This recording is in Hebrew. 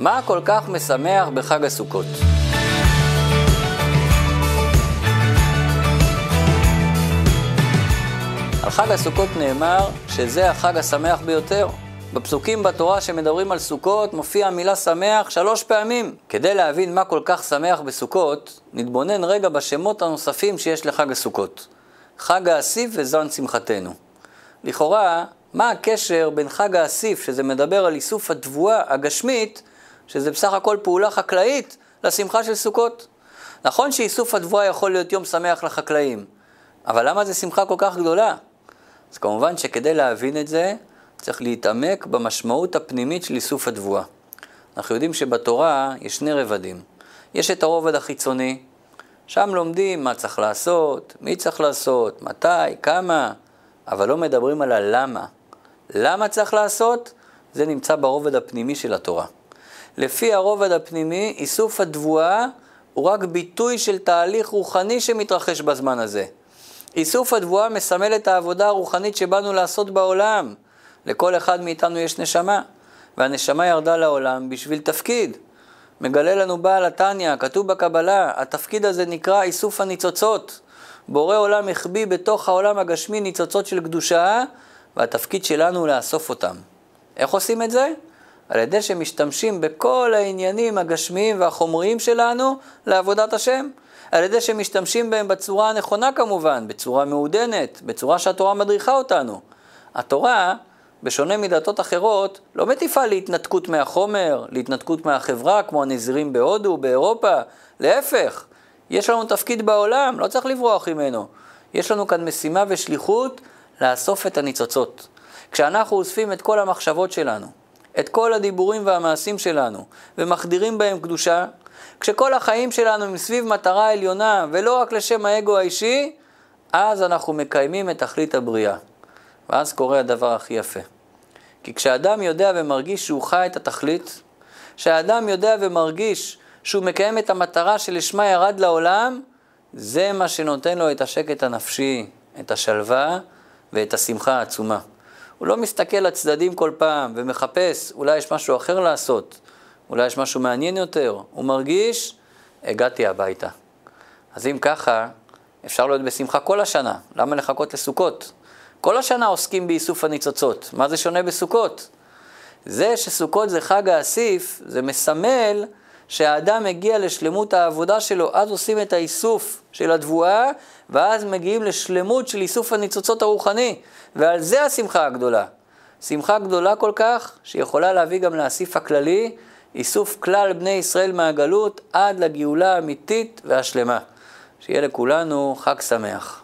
מה כל כך משמח בחג הסוכות? על חג הסוכות נאמר שזה החג השמח ביותר. בפסוקים בתורה שמדברים על סוכות מופיע המילה שמח שלוש פעמים. כדי להבין מה כל כך שמח בסוכות, נתבונן רגע בשמות הנוספים שיש לחג הסוכות. חג האסיף וזן שמחתנו. לכאורה, מה הקשר בין חג האסיף, שזה מדבר על איסוף התבואה הגשמית, שזה בסך הכל פעולה חקלאית, לשמחה של סוכות? נכון שאיסוף התבואה יכול להיות יום שמח לחקלאים, אבל למה זה שמחה כל כך גדולה? אז כמובן שכדי להבין את זה, צריך להתעמק במשמעות הפנימית של איסוף התבואה. אנחנו יודעים שבתורה יש שני רבדים. יש את הרובד החיצוני, שם לומדים מה צריך לעשות, מי צריך לעשות, מתי, כמה, אבל לא מדברים על הלמה. למה צריך לעשות? זה נמצא ברובד הפנימי של התורה. לפי הרובד הפנימי, איסוף התבואה הוא רק ביטוי של תהליך רוחני שמתרחש בזמן הזה. איסוף התבואה מסמל את העבודה הרוחנית שבאנו לעשות בעולם. לכל אחד מאיתנו יש נשמה, והנשמה ירדה לעולם בשביל תפקיד. מגלה לנו בעל התניא, כתוב בקבלה, התפקיד הזה נקרא איסוף הניצוצות. בורא עולם החביא בתוך העולם הגשמי ניצוצות של קדושה, והתפקיד שלנו הוא לאסוף אותם. איך עושים את זה? על ידי שמשתמשים בכל העניינים הגשמיים והחומריים שלנו לעבודת השם. על ידי שמשתמשים בהם בצורה הנכונה כמובן, בצורה מעודנת, בצורה שהתורה מדריכה אותנו. התורה, בשונה מדתות אחרות, לא מטיפה להתנתקות מהחומר, להתנתקות מהחברה, כמו הנזירים בהודו, באירופה, להפך. יש לנו תפקיד בעולם, לא צריך לברוח ממנו. יש לנו כאן משימה ושליחות לאסוף את הניצוצות. כשאנחנו אוספים את כל המחשבות שלנו, את כל הדיבורים והמעשים שלנו, ומחדירים בהם קדושה, כשכל החיים שלנו הם סביב מטרה עליונה, ולא רק לשם האגו האישי, אז אנחנו מקיימים את תכלית הבריאה. ואז קורה הדבר הכי יפה. כי כשאדם יודע ומרגיש שהוא חי את התכלית, כשאדם יודע ומרגיש שהוא מקיים את המטרה שלשמה ירד לעולם, זה מה שנותן לו את השקט הנפשי, את השלווה ואת השמחה העצומה. הוא לא מסתכל לצדדים כל פעם ומחפש, אולי יש משהו אחר לעשות, אולי יש משהו מעניין יותר. הוא מרגיש, הגעתי הביתה. אז אם ככה, אפשר להיות בשמחה כל השנה, למה לחכות לסוכות? כל השנה עוסקים באיסוף הניצוצות, מה זה שונה בסוכות? זה שסוכות זה חג האסיף, זה מסמל שהאדם מגיע לשלמות העבודה שלו, אז עושים את האיסוף של התבואה, ואז מגיעים לשלמות של איסוף הניצוצות הרוחני, ועל זה השמחה הגדולה. שמחה גדולה כל כך, שיכולה להביא גם לאסיף הכללי, איסוף כלל בני ישראל מהגלות עד לגאולה האמיתית והשלמה. שיהיה לכולנו חג שמח.